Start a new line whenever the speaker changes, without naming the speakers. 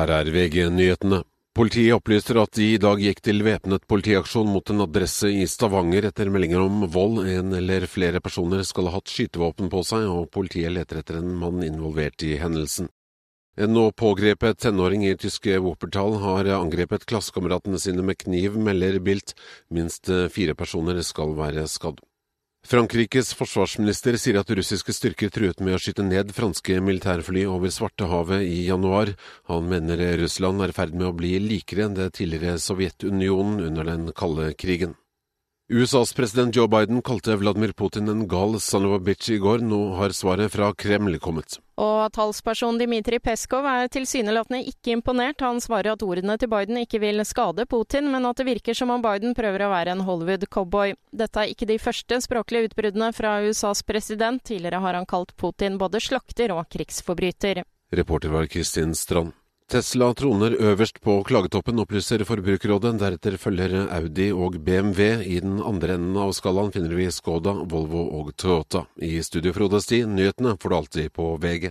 Her er VG-nyhetene. Politiet opplyser at de i dag gikk til væpnet politiaksjon mot en adresse i Stavanger etter meldinger om vold. En eller flere personer skal ha hatt skytevåpen på seg, og politiet leter etter en mann involvert i hendelsen. En nå pågrepet tenåring i tyske Wuppertal har angrepet klassekameratene sine med kniv, melder Bilt. Minst fire personer skal være skadd. Frankrikes forsvarsminister sier at russiske styrker truet med å skyte ned franske militærfly over Svartehavet i januar. Han mener Russland er i ferd med å bli likere enn det tidligere Sovjetunionen under den kalde krigen. USAs president Joe Biden kalte Vladimir Putin en gal son of a bitch i går. Nå har svaret fra Kreml kommet.
Og talsperson Dmitrij Peskov er tilsynelatende ikke imponert. Han svarer at ordene til Biden ikke vil skade Putin, men at det virker som om Biden prøver å være en Hollywood-cowboy. Dette er ikke de første språklige utbruddene fra USAs president. Tidligere har han kalt Putin både slakter og krigsforbryter.
Reporter var Kristin Strand. Tesla troner øverst på klagetoppen, opplyser Forbrukerrådet. Deretter følger Audi og BMW. I den andre enden av skalaen finner vi Skoda, Volvo og Toyota. I studio Frode Sti, nyhetene får du alltid på VG.